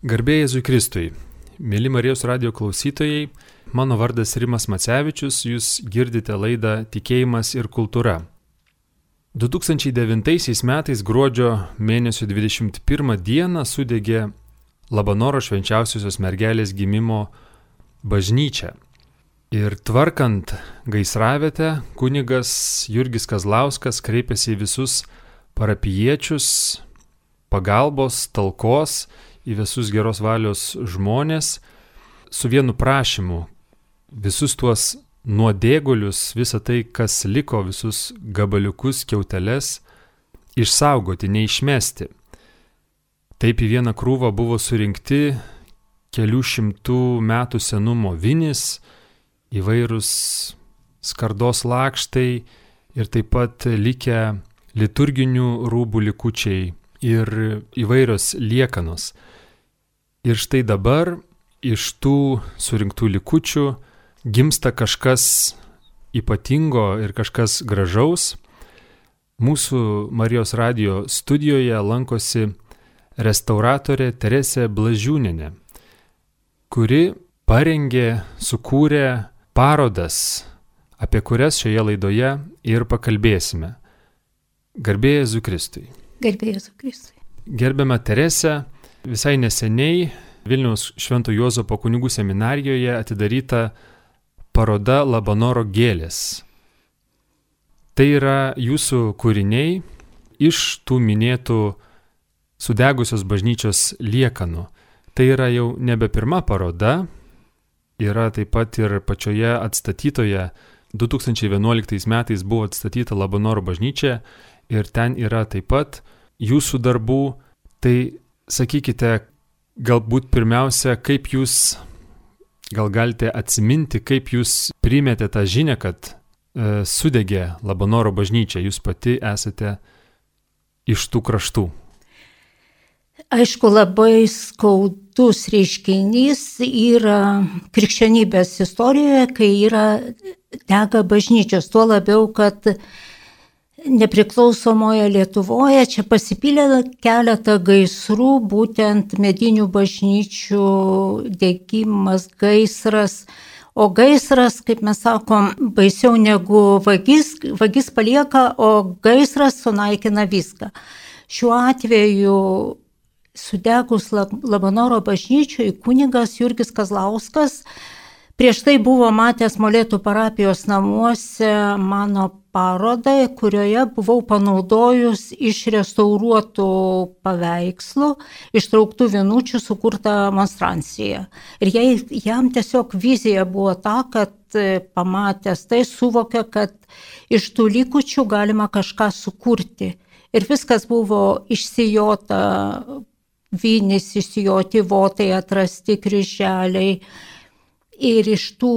Garbėjai Jėzui Kristui. Mėly Marijos radio klausytojai, mano vardas Rimas Macevičius, jūs girdite laidą Tikėjimas ir kultūra. 2009 metais gruodžio mėnesio 21 dieną sudegė Labanoro švenčiausiosios mergelės gimimo bažnyčia. Ir tvarkant gaisravietę, kunigas Jurgis Kazlauskas kreipėsi į visus parapiečius pagalbos, talkos į visus geros valios žmonės su vienu prašymu visus tuos nuodėgulius, visą tai, kas liko, visus gabaliukus, keuteles, išsaugoti, neišmesti. Taip į vieną krūvą buvo surinkti kelių šimtų metų senumo vinis, įvairūs skardos lakštai ir taip pat likę liturginių rūbų likučiai ir įvairios liekanos. Ir štai dabar iš tų surinktų likučių gimsta kažkas ypatingo ir kažkas gražaus. Mūsų Marijos radio studijoje lankosi restauratorė Teresė Blažiūnenė, kuri parengė, sukūrė parodas, apie kurias šioje laidoje ir pakalbėsime. Garbėjai Zukristui. Garbėjai Zukristui. Gerbiama Teresė, Visai neseniai Vilniaus Švento Juozapo kunigų seminarijoje atidaryta paroda Labanoro gėlės. Tai yra jūsų kūriniai iš tų minėtų sudegusios bažnyčios liekanų. Tai yra jau nebe pirma paroda, yra taip pat ir pačioje atstatytoje 2011 metais buvo atstatyta Labanoro bažnyčia ir ten yra taip pat jūsų darbų. Tai sakykite, galbūt pirmiausia, kaip jūs gal galite atsiminti, kaip jūs primėte tą žinę, kad e, sudegė Labanoro bažnyčia, jūs pati esate iš tų kraštų. Aišku, labai skaudus reiškinys yra krikščionybės istorijoje, kai yra dega bažnyčios, tuo labiau, kad nepriklausomoje Lietuvoje čia pasipylė keletą gaisrų, būtent medinių bažnyčių degimas, gaisras. O gaisras, kaip mes sakom, baisiau negu vagis, vagis palieka, o gaisras sunaikina viską. Šiuo atveju sudegus Labanoro bažnyčiui kunigas Jurgis Kazlauskas Prieš tai buvo matęs Molėtų parapijos namuose mano parodą, kurioje buvau panaudojus iš restauruotų paveikslų, ištrauktų vienučių sukurtą monstranciją. Ir jai, jam tiesiog vizija buvo ta, kad e, pamatęs tai suvokė, kad iš tų likučių galima kažką sukurti. Ir viskas buvo išsijota, vynis išsijoti, votai atrasti, kryželiai ir iš tų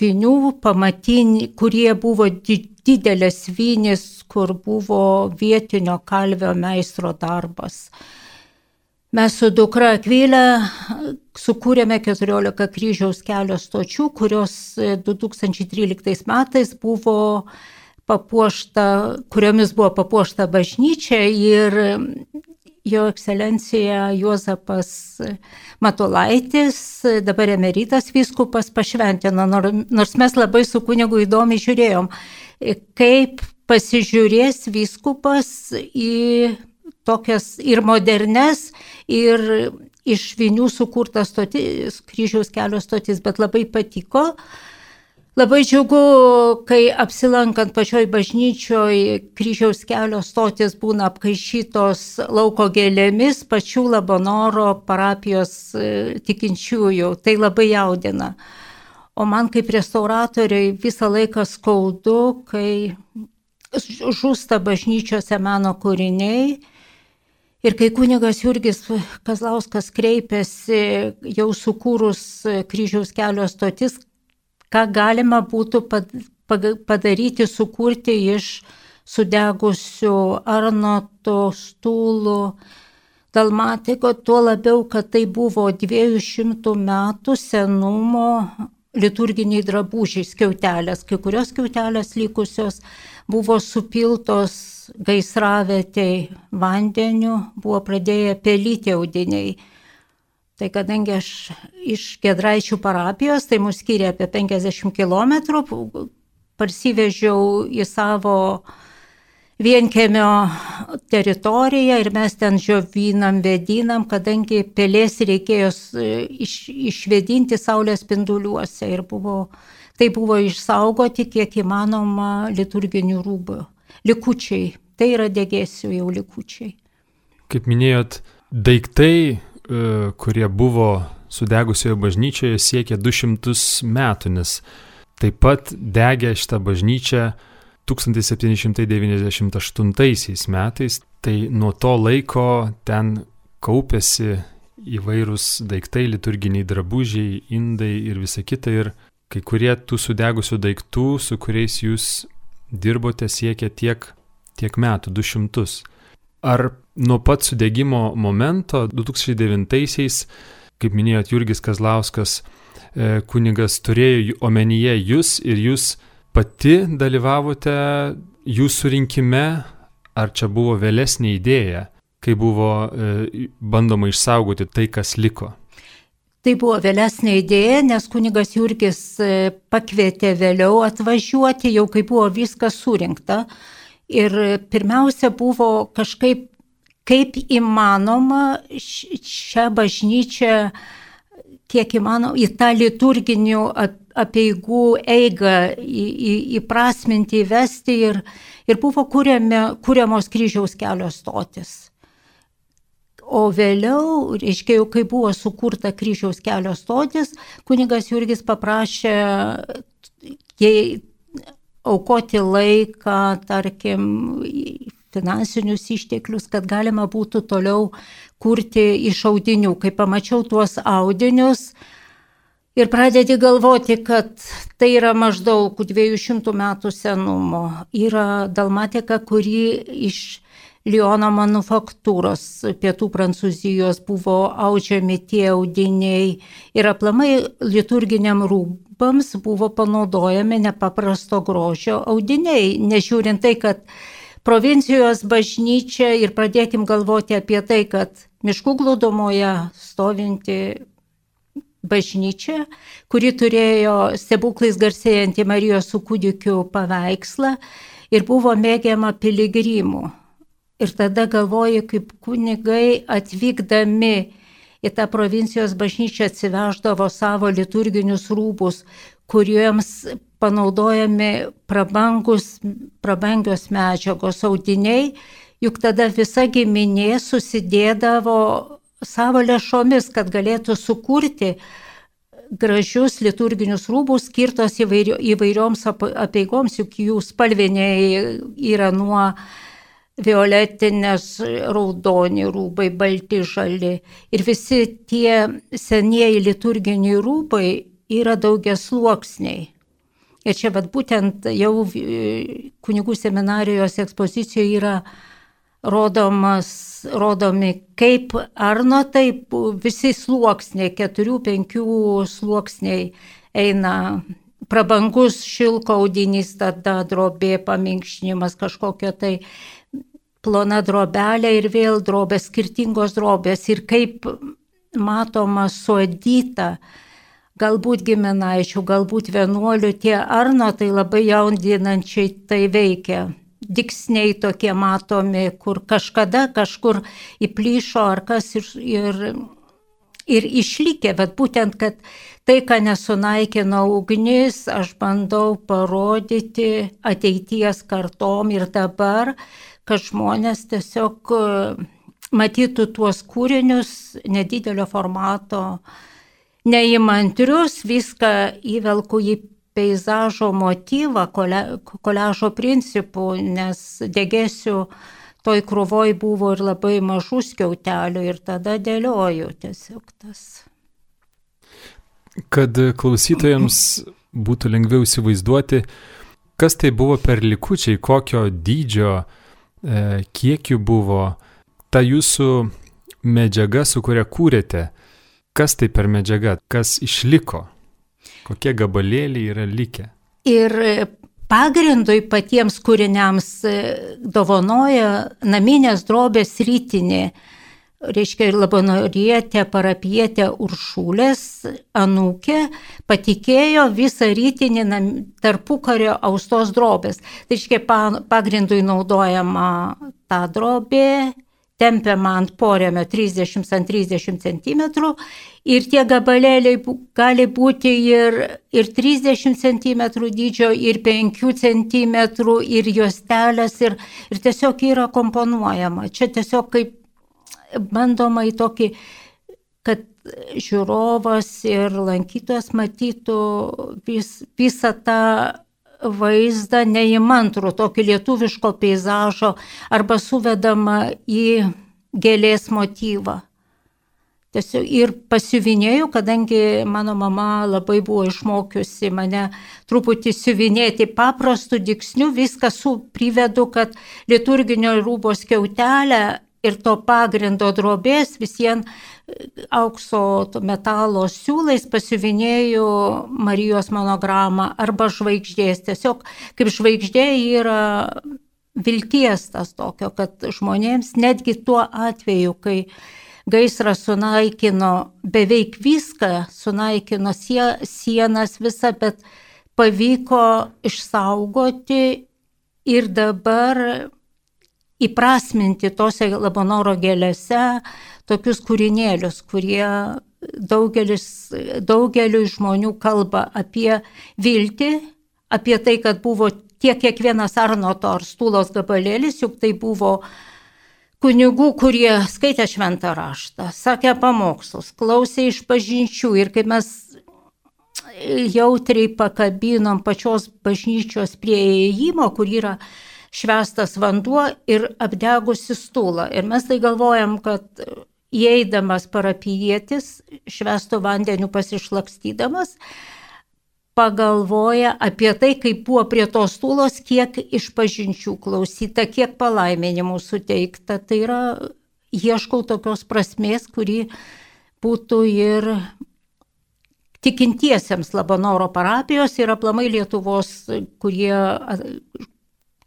vinių pamatinių, kurie buvo didelės vinys, kur buvo vietinio kalvio meistro darbas. Mes su dukra Akvilė sukūrėme 14 kryžiaus kelio stočių, kurios 2013 metais buvo papuošta, kuriomis buvo papuošta bažnyčia ir jo ekscelencija Juozapas Matulaitis, dabar emeritas vyskupas, pašventino, nors mes labai su kunigu įdomiai žiūrėjom, kaip pasižiūrės vyskupas į tokias ir modernes, ir iš vinių sukurtas stotis, kryžiaus kelio stotis, bet labai patiko. Labai džiugu, kai apsilankant pačioj bažnyčioj kryžiaus kelio stotis būna apkaišytos lauko gėlėmis pačių Labanoro parapijos e, tikinčiųjų. Tai labai jaudina. O man kaip restauratoriai visą laiką skaudu, kai žūsta bažnyčiose meno kūriniai. Ir kai kunigas Jurgis Kazlauskas kreipėsi jau sukūrus kryžiaus kelio stotis, ką galima būtų padaryti, sukurti iš sudegusių arnoto stūlų, dalmatiko, tuo labiau, kad tai buvo 200 metų senumo liturginiai drabužiai, skiautelės, kai kurios skiautelės likusios buvo supiltos gaisravietei vandeniu, buvo pradėję pelyti audiniai. Tai kadangi aš iš Gedraičių parapijos, tai mus skiria apie 50 km, parsivežiau į savo vienkėmio teritoriją ir mes ten žiovinam, vedinam, kadangi pelės reikėjo iš, išvedinti saulės spinduliuose ir buvo, tai buvo išsaugoti kiek įmanoma liturginių rūbų. Likučiai, tai yra degėsių jau likučiai. Kaip minėjot, daiktai kurie buvo sudegusioje bažnyčioje, siekia 200 metų, nes taip pat degė šitą bažnyčią 1798 metais. Tai nuo to laiko ten kaupėsi įvairūs daiktai, liturginiai drabužiai, indai ir visa kita. Ir kai kurie tų sudegusių daiktų, su kuriais jūs dirbote, siekia tiek, tiek metų, 200. Ar nuo pat sudėgymo momento 2009-aisiais, kaip minėjot, Jurgis Kazlauskas, e, kunigas turėjo omenyje jūs ir jūs pati dalyvavote jūsų rinkime, ar čia buvo vėlesnė idėja, kai buvo e, bandoma išsaugoti tai, kas liko? Tai buvo vėlesnė idėja, nes kunigas Jurgis e, pakvietė vėliau atvažiuoti, jau kai buvo viskas surinkta. Ir pirmiausia buvo kažkaip, kaip įmanoma šią bažnyčią, kiek įmanoma, į tą liturginių apieigų eigą į, į, įprasminti, įvesti ir, ir buvo kuriame, kuriamos kryžiaus kelio stotis. O vėliau, reiškia, jau kai buvo sukurta kryžiaus kelio stotis, kunigas Jurgis paprašė, jei aukoti laiką, tarkim, finansinius išteklius, kad galima būtų toliau kurti iš audinių. Kai pamačiau tuos audinius ir pradedi galvoti, kad tai yra maždaug 200 metų senumo, yra dalmatika, kuri iš Liono manufaktūros pietų Prancūzijos buvo audžiami tie audiniai ir aplamai liturginiam rūbams buvo panaudojami nepaprasto grožio audiniai, nežiūrint tai, kad provincijos bažnyčia ir pradėkim galvoti apie tai, kad miškų glūdomoje stovinti bažnyčia, kuri turėjo stebuklais garsėjantį Marijos su kūdikiu paveikslą ir buvo mėgiama piligrimų Ir tada galvoju, kaip kunigai atvykdami į tą provincijos bažnyčią atsiveždavo savo liturginius rūbus, kuriems panaudojami prabangus, prabangios medžiagos audiniai, juk tada visa giminė susidėdavo savo lėšomis, kad galėtų sukurti gražius liturginius rūbus skirtos įvairio, įvairioms apeigoms, juk jų spalviniai yra nuo violetinės, raudoni rūbai, balti, žali. Ir visi tie senieji liturginiai rūbai yra daugia sluoksniai. Ir čia bet būtent jau kunigų seminarijos ekspozicijoje yra rodomas, rodomi kaip Arno, taip visi sluoksniai, keturių, penkių sluoksniai eina prabangus šilko audinys, tada drobė, paminkšnimas kažkokio tai plona drobelė ir vėl drobės, skirtingos drobės ir kaip matoma suodyta, galbūt giminaičių, galbūt vienuolių, tie arno tai labai jaundinančiai tai veikia. Diksniai tokie matomi, kur kažkada kažkur įplyšo ar kas ir, ir, ir išlikė, bet būtent, kad tai, ką nesunaikino ugnis, aš bandau parodyti ateities kartom ir dabar, kad žmonės tiesiog e, matytų tuos kūrinius nedidelio formato, neįmantrius, viską įvelku į peizažo motyvą, koležo principų, nes degėsiu toj krūvoj buvo ir labai mažų skiautelių ir tada dėlioju tiesiog tas. Kad klausytojams būtų lengviau įsivaizduoti, kas tai buvo per likučiai, kokio dydžio uh, kiek jų buvo, ta jūsų medžiaga, su kuria kūrėte, kas tai per medžiaga, kas išliko, kokie gabalėliai yra likę. Ir pagrindui patiems kūriniams e, dovanoja naminės drobės rytinė, reiškia ir labanorietė, parapietė Uršulės anūkė, patikėjo visą rytinį tarpukario austos drobės. Tai reiškia, pagrindui naudojama ta drobė, tempiama ant porėmio 30 ant 30 cm ir tie gabalėliai gali būti ir, ir 30 cm dydžio, ir 5 cm, ir juostelės, ir, ir tiesiog yra komponuojama. Čia tiesiog kaip bandoma į tokį, kad žiūrovas ir lankytojas matytų vis, visą tą vaizdą neįmantrų, tokį lietuviško peizažo arba suvedama į gėlės motyvą. Tiesiog ir pasiuvinėjau, kadangi mano mama labai buvo išmokiusi mane truputį siuvinėti paprastų diksnių, viską su privedu, kad liturginio rūbos keutelę ir to pagrindo drobės visiems aukso metalo siūlais pasiuvinėjau Marijos monogramą arba žvaigždės. Tiesiog kaip žvaigždė yra vilties tas tokio, kad žmonėms netgi tuo atveju, kai gaisras sunaikino beveik viską, sunaikino sie, sienas visą, bet pavyko išsaugoti ir dabar įprasminti tose Labanoro gėlėse tokius kūrinėlius, kurie daugelis, daugeliu žmonių kalba apie viltį, apie tai, kad buvo tiek kiekvienas Arnoto ar Stulos gabalėlis, juk tai buvo kunigų, kurie skaitė šventą raštą, sakė pamokslus, klausė iš pažinčių ir kai mes jautriai pakabinom pačios bažnyčios prie įėjimo, kur yra švestas vanduo ir apdegusi stulą. Ir mes tai galvojam, kad įeidamas parapijėtis, švestų vandeniu pasišlakstydamas, pagalvoja apie tai, kaip buvo prie tos stūlos, kiek išpažinčių klausyta, kiek palaiminimų suteikta. Tai yra, ieškau tokios prasmės, kuri būtų ir tikintiesiems Labanoro parapijos ir aplamai Lietuvos, kurie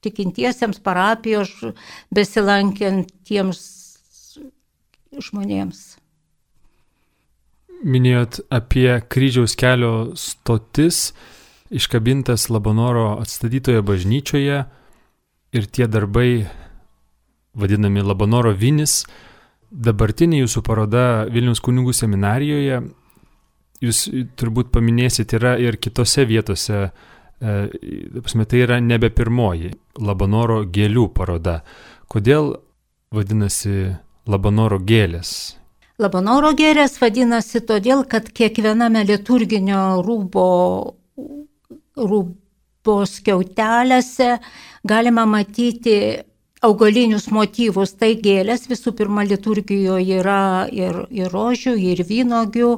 tikintiesiems parapijos besilankiantiems žmonėms. Minėjot apie kryžiaus kelio stotis, iškabintas Labanoro atstatytoje bažnyčioje ir tie darbai vadinami Labanoro vinis. Dabartinė jūsų paroda Vilnius kunigų seminarijoje, jūs turbūt paminėsit, yra ir kitose vietose. E, tai yra nebe pirmoji Labanoro gėlių paroda. Kodėl vadinasi Labanoro gėlės. Labanoro gėlės vadinasi todėl, kad kiekviename liturginio rūbo, rūbos keutelėse galima matyti augalinius motyvus. Tai gėlės visų pirma liturgijoje yra ir, ir rožių, ir vynogių,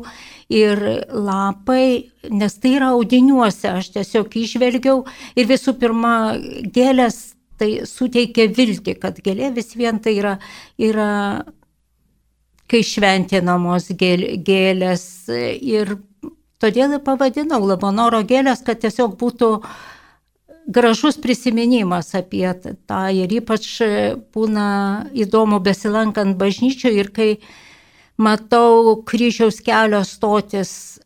ir lapai, nes tai yra audiniuose, aš tiesiog išvelgiau ir visų pirma gėlės tai suteikia viltį, kad gėlė vis vien tai yra, yra kai šventinamos gėlės ir todėl ir pavadinau Labanoro gėlės, kad tiesiog būtų gražus prisiminimas apie tą ir ypač būna įdomu besilankant bažnyčioje ir kai matau kryžiaus kelio stotis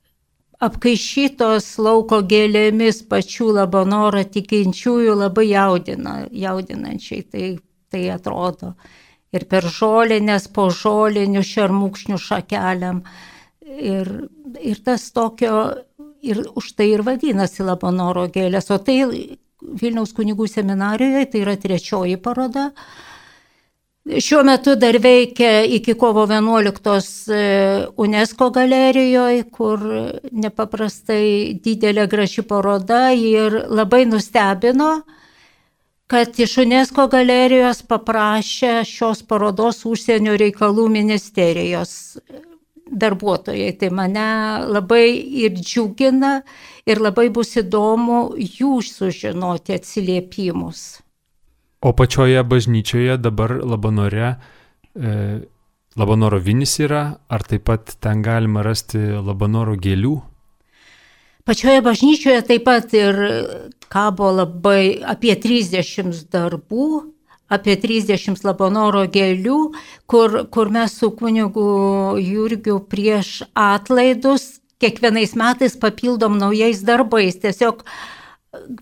apkaišytos lauko gėlėmis pačių labanoro tikinčiųjų labai jaudina, jaudinančiai tai, tai atrodo. Ir per žolinės, po žolinių šermukšnių šakeliam. Ir, ir tas tokio, ir už tai ir vadinasi labanoro gėlės. O tai Vilniaus kunigų seminarijoje tai yra trečioji paroda. Šiuo metu dar veikia iki kovo 11 e, UNESCO galerijoje, kur nepaprastai didelė graži paroda ir labai nustebino, kad iš UNESCO galerijos paprašė šios parodos užsienio reikalų ministerijos darbuotojai. Tai mane labai ir džiugina ir labai bus įdomu jų sužinoti atsiliepimus. O pačioje bažnyčioje dabar Labanore, e, Labanoro vinis yra, ar taip pat ten galima rasti Labanoro gėlių? Pačioje bažnyčioje taip pat ir kabo labai apie 30 darbų apie 30 Labonoro gėlių, kur, kur mes su kunigu Jurgiu prieš atlaidus kiekvienais metais papildom naujais darbais. Tiesiog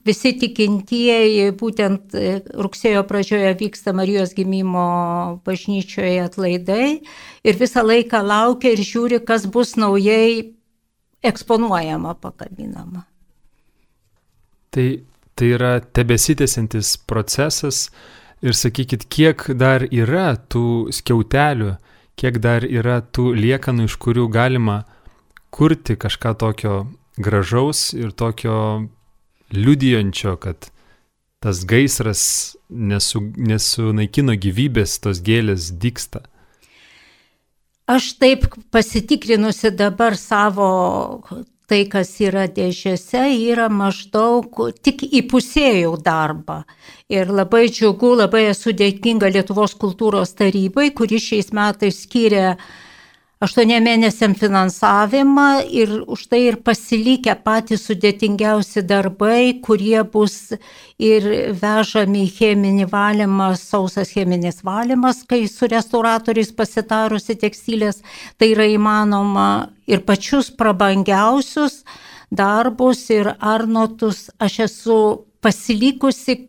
visi tikintieji, būtent e, rugsėjo pradžioje vyksta Marijos gimimo bažnyčioje atlaidai ir visą laiką laukia ir žiūri, kas bus naujai eksponuojama, pakabinama. Tai, tai yra tebesitėsiantis procesas ir sakykit, kiek dar yra tų skiautelių, kiek dar yra tų liekanų, iš kurių galima kurti kažką tokio gražaus ir tokio liudijančio, kad tas gaisras nesu, nesunaikino gyvybės, tos gėlės dyksta. Aš taip pasitikrinusi dabar savo tai, kas yra dėžėse, yra maždaug tik įpusėjau darbą. Ir labai džiugu, labai esu dėkinga Lietuvos kultūros tarybai, kuri šiais metais skiria aštuoniem mėnesiam finansavimą ir už tai ir pasilikę patys sudėtingiausi darbai, kurie bus ir vežami į cheminį valymą, sausas cheminis valymas, kai su restauratoriais pasitarusi tekstilės, tai yra įmanoma ir pačius prabangiausius darbus ir arnotus aš esu pasilikusi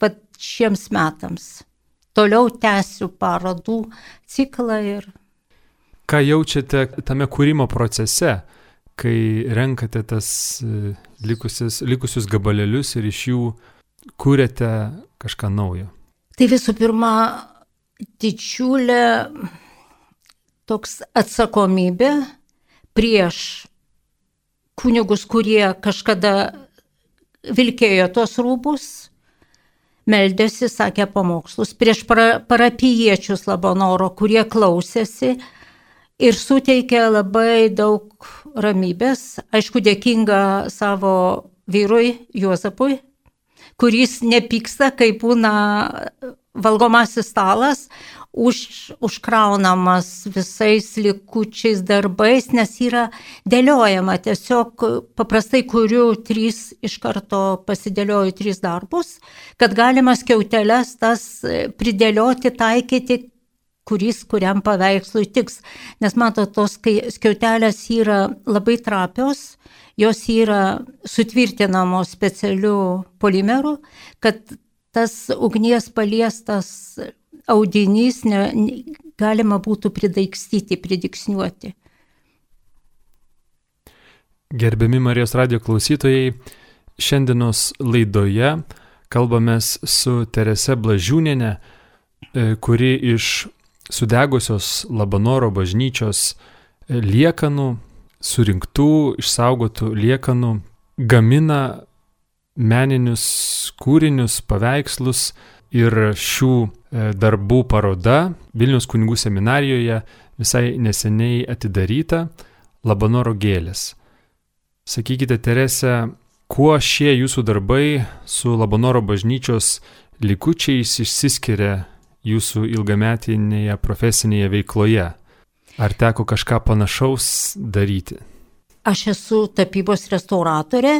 vat, šiems metams. Toliau tęsiu parodų ciklą ir ką jaučiate tame kūrimo procese, kai renkate tas e, likusius, likusius gabalėlius ir iš jų kūrėte kažką naujo? Tai visų pirma, didžiulė toks atsakomybė prieš kunigus, kurie kažkada vilkėjo tos rūbus, meldėsi, sakė pamokslus, prieš parapiečius Labonoro, kurie klausėsi, ir suteikia labai daug ramybės. Aišku, dėkinga savo vyrui Juozapui, kuris nepyksta, kai būna valgomasis stalas, už, užkraunamas visais likučiais darbais, nes yra dėliojama. Tiesiog paprastai kuriu trys, iš karto pasidėlioju trys darbus, kad galima skiauteles tas pridėlioti, taikyti kuris kuriam paveikslui tiks. Nes mato, tos skiautelės yra labai trapios, jos yra sutvirtinamos specialiu polimeru, kad tas ugnies paliestas audinys ne, galima būtų pridaikstyti, pridiksniuoti. Gerbiami Marijos radio klausytojai, šiandienos laidoje kalbamės su Terese Blažiūnenė, e, kuri iš sudegusios Labanoro bažnyčios liekanų, surinktų, išsaugotų liekanų, gamina meninius kūrinius, paveikslus ir šių e, darbų paroda Vilnius kunigų seminarijoje visai neseniai atidaryta Labanoro gėlės. Sakykite, Terese, kuo šie jūsų darbai su Labanoro bažnyčios likučiais išsiskiria jūsų ilgametinėje profesinėje veikloje? Ar teko kažką panašaus daryti? Aš esu tapybos restauratorė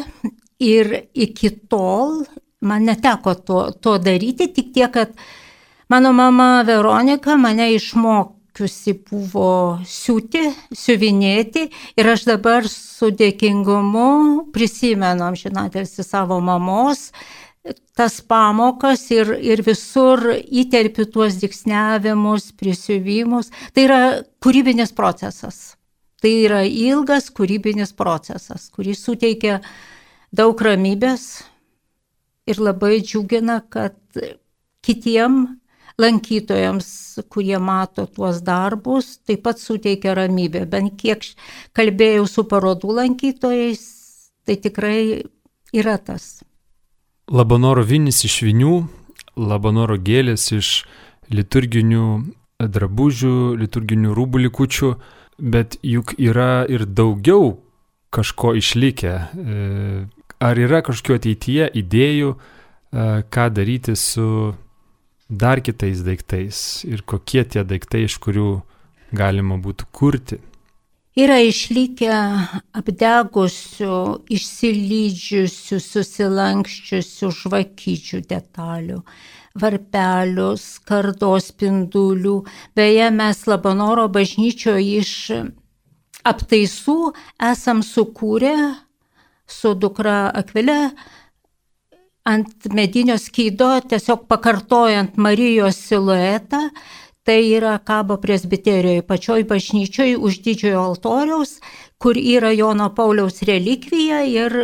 ir iki tol man neteko to, to daryti, tik tiek, kad mano mama Veronika mane išmokiusi buvo siūti, siuvinėti ir aš dabar su dėkingumu prisimenu amžinatelsi savo mamos tas pamokas ir, ir visur įterpi tuos diksnevimus, prisiuvimus. Tai yra kūrybinis procesas. Tai yra ilgas kūrybinis procesas, kuris suteikia daug ramybės ir labai džiugina, kad kitiem lankytojams, kurie mato tuos darbus, taip pat suteikia ramybę. Bent kiek kalbėjau su parodų lankytojais, tai tikrai yra tas. Labanoro vinis iš vinių, labanoro gėlės iš liturginių drabužių, liturginių rūbų likučių, bet juk yra ir daugiau kažko išlikę. E, ar yra kažkokio ateityje idėjų, e, ką daryti su dar kitais daiktais ir kokie tie daiktai, iš kurių galima būtų kurti? Yra išlikę apdegusių, išsilydžiusių, susilankščiusių žvakyčių detalių. varpelius, kardos spindulių. Beje, mes Labanoro bažnyčioje iš aptaisų esam sukūrę su dukra Akvilė ant medinio skydo, tiesiog pakartojant Marijos siluetą, tai yra kabo presbiterijoje, pačioj bažnyčioj už didžiojo altoriaus, kur yra Jono Pauliaus relikvija ir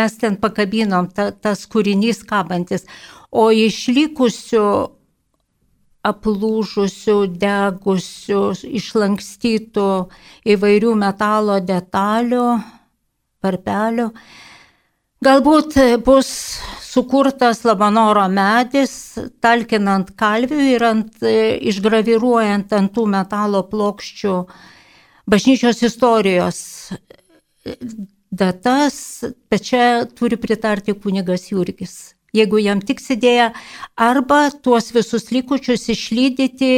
mes ten pakabinom ta, tas kūrinys kabantis. O išlikusių aplūžusių, degusių, išlankstytų įvairių metalo detalių, varpelių, Galbūt bus sukurtas Labanoro medis, talkinant kalvių ir ant, išgraviruojant ant tų metalo plokščių bažnyčios istorijos datas, bet čia turi pritarti kunigas Jurgis. Jeigu jam tiks idėja, arba tuos visus likučius išlydyti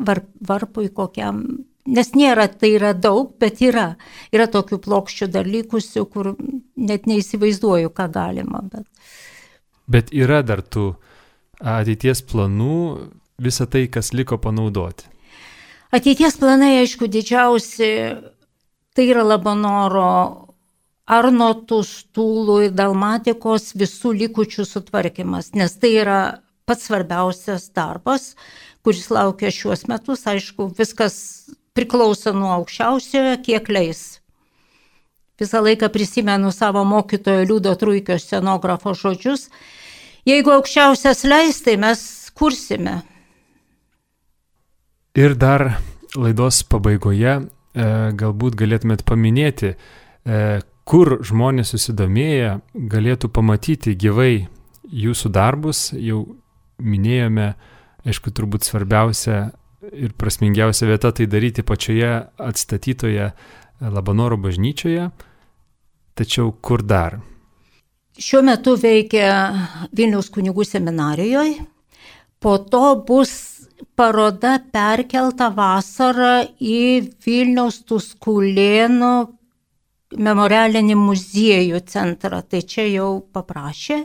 varp, varpui kokiam Nes nėra, tai yra daug, bet yra. Yra tokių plokščių dar likusių, kur net neįsivaizduoju, ką galima. Bet, bet yra dar tų ateities planų visą tai, kas liko panaudoti. Ateities planai, aišku, didžiausi, tai yra Labanoro Arnotų, Stūlų ir Dalmatikos visų likučių sutvarkymas, nes tai yra pats svarbiausias darbas, kuris laukia šiuos metus. Aišku, viskas priklauso nuo aukščiausiojo, kiek leis. Visą laiką prisimenu savo mokytojo Liudo Truikio scenografo žodžius. Jeigu aukščiausias leis, tai mes kursime. Ir dar laidos pabaigoje e, galbūt galėtumėt paminėti, e, kur žmonės susidomėję galėtų pamatyti gyvai jūsų darbus. Jau minėjome, aišku, turbūt svarbiausia ir prasmingiausia vieta tai daryti pačioje atstatytoje Labanoro bažnyčioje. Tačiau kur dar? Šiuo metu veikia Vilniaus kunigų seminarijoje. Po to bus paroda perkelta vasarą į Vilniaus Tuskulėnų memorialinį muziejų centrą. Tai čia jau paprašė.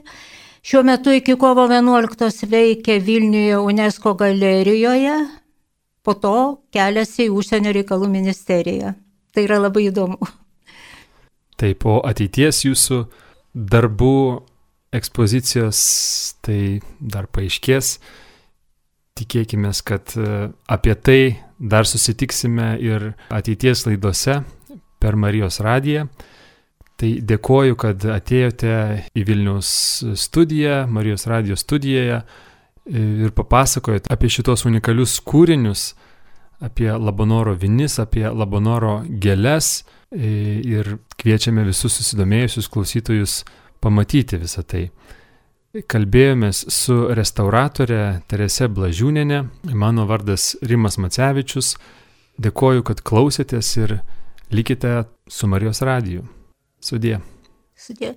Šiuo metu iki kovo 11 veikia Vilniuje UNESCO galerijoje po to keliasi į užsienio reikalų ministeriją. Tai yra labai įdomu. Taip, o ateities jūsų darbų ekspozicijos tai dar paaiškės. Tikėkime, kad e, apie tai dar susitiksime ir ateities laidose per Marijos radiją. Tai dėkoju, kad atėjote į Vilnius studiją, Marijos radijos studijoje ir papasakojot apie šitos unikalius kūrinius, apie Labanoro vinis, apie Labanoro gėles ir kviečiame visus susidomėjusius klausytojus pamatyti visą tai. Kalbėjomės su restauratorė Terese Blažiūnenė, mano vardas Rimas Macevičius. Dėkoju, kad klausėtės ir likite su Marijos radiju. Sudė. Sudė.